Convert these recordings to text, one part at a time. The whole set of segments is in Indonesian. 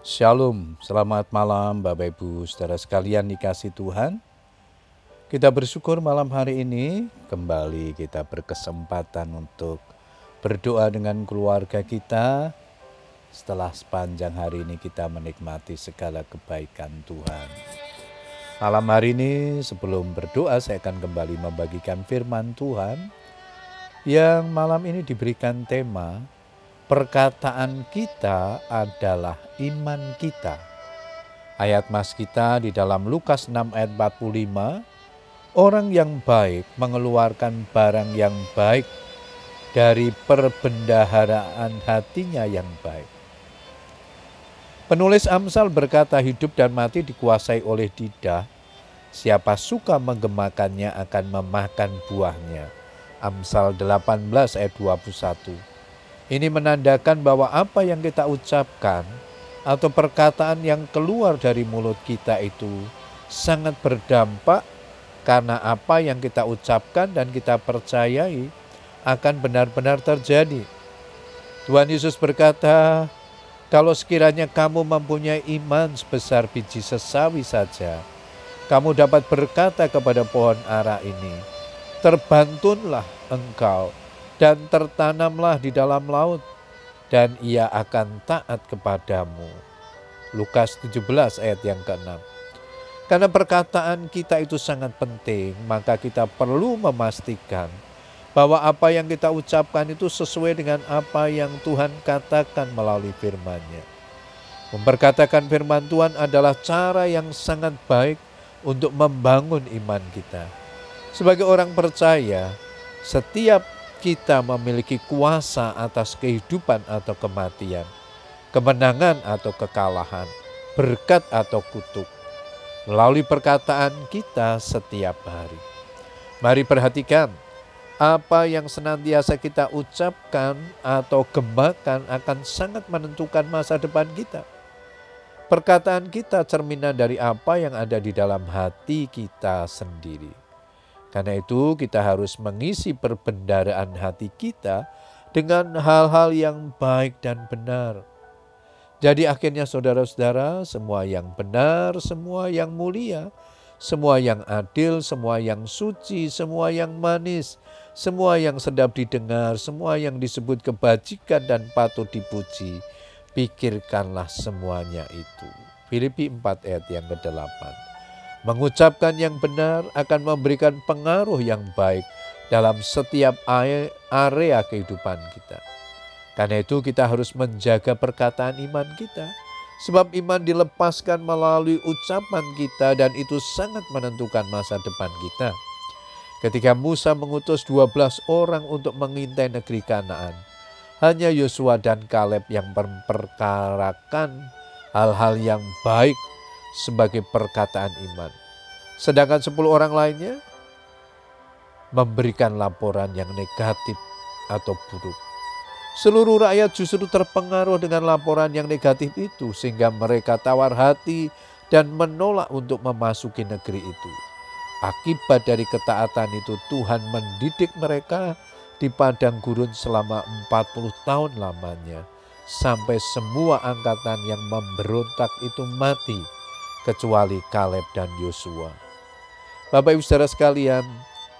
Shalom, selamat malam Bapak Ibu saudara sekalian dikasih Tuhan. Kita bersyukur malam hari ini kembali kita berkesempatan untuk berdoa dengan keluarga kita setelah sepanjang hari ini kita menikmati segala kebaikan Tuhan. Malam hari ini sebelum berdoa saya akan kembali membagikan firman Tuhan yang malam ini diberikan tema perkataan kita adalah iman kita. Ayat mas kita di dalam Lukas 6 ayat 45, orang yang baik mengeluarkan barang yang baik dari perbendaharaan hatinya yang baik. Penulis Amsal berkata hidup dan mati dikuasai oleh lidah, siapa suka menggemakannya akan memakan buahnya. Amsal 18 ayat 21. Ini menandakan bahwa apa yang kita ucapkan atau perkataan yang keluar dari mulut kita itu sangat berdampak karena apa yang kita ucapkan dan kita percayai akan benar-benar terjadi. Tuhan Yesus berkata, "Kalau sekiranya kamu mempunyai iman sebesar biji sesawi saja, kamu dapat berkata kepada pohon ara ini, terbantunlah engkau dan tertanamlah di dalam laut, dan ia akan taat kepadamu. Lukas 17 ayat yang ke-6. Karena perkataan kita itu sangat penting, maka kita perlu memastikan bahwa apa yang kita ucapkan itu sesuai dengan apa yang Tuhan katakan melalui firman-Nya. Memperkatakan firman Tuhan adalah cara yang sangat baik untuk membangun iman kita. Sebagai orang percaya, setiap kita memiliki kuasa atas kehidupan atau kematian, kemenangan atau kekalahan, berkat atau kutuk, melalui perkataan kita setiap hari. Mari perhatikan apa yang senantiasa kita ucapkan atau gemakan akan sangat menentukan masa depan kita. Perkataan kita cerminan dari apa yang ada di dalam hati kita sendiri. Karena itu, kita harus mengisi perbendaraan hati kita dengan hal-hal yang baik dan benar. Jadi, akhirnya, saudara-saudara, semua yang benar, semua yang mulia, semua yang adil, semua yang suci, semua yang manis, semua yang sedap didengar, semua yang disebut kebajikan dan patut dipuji, pikirkanlah semuanya itu. Filipi 4 ayat yang ke-8. Mengucapkan yang benar akan memberikan pengaruh yang baik dalam setiap area kehidupan kita. Karena itu kita harus menjaga perkataan iman kita. Sebab iman dilepaskan melalui ucapan kita dan itu sangat menentukan masa depan kita. Ketika Musa mengutus 12 orang untuk mengintai negeri Kanaan, hanya Yosua dan Kaleb yang memperkarakan hal-hal yang baik sebagai perkataan iman. Sedangkan sepuluh orang lainnya memberikan laporan yang negatif atau buruk. Seluruh rakyat justru terpengaruh dengan laporan yang negatif itu sehingga mereka tawar hati dan menolak untuk memasuki negeri itu. Akibat dari ketaatan itu Tuhan mendidik mereka di padang gurun selama 40 tahun lamanya sampai semua angkatan yang memberontak itu mati kecuali Kaleb dan Yosua. Bapak Ibu Saudara sekalian,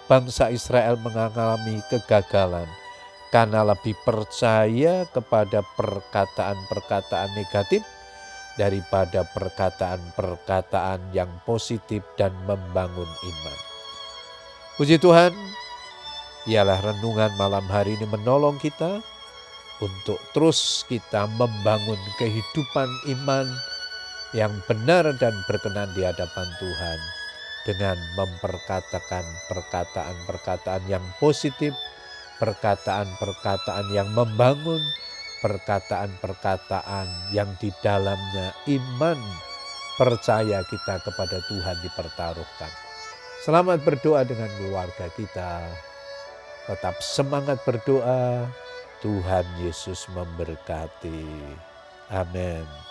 bangsa Israel mengalami kegagalan karena lebih percaya kepada perkataan-perkataan negatif daripada perkataan-perkataan yang positif dan membangun iman. Puji Tuhan, ialah renungan malam hari ini menolong kita untuk terus kita membangun kehidupan iman yang benar dan berkenan di hadapan Tuhan dengan memperkatakan perkataan-perkataan yang positif, perkataan-perkataan yang membangun, perkataan-perkataan yang di dalamnya iman percaya kita kepada Tuhan dipertaruhkan. Selamat berdoa dengan keluarga kita. Tetap semangat berdoa. Tuhan Yesus memberkati. Amin.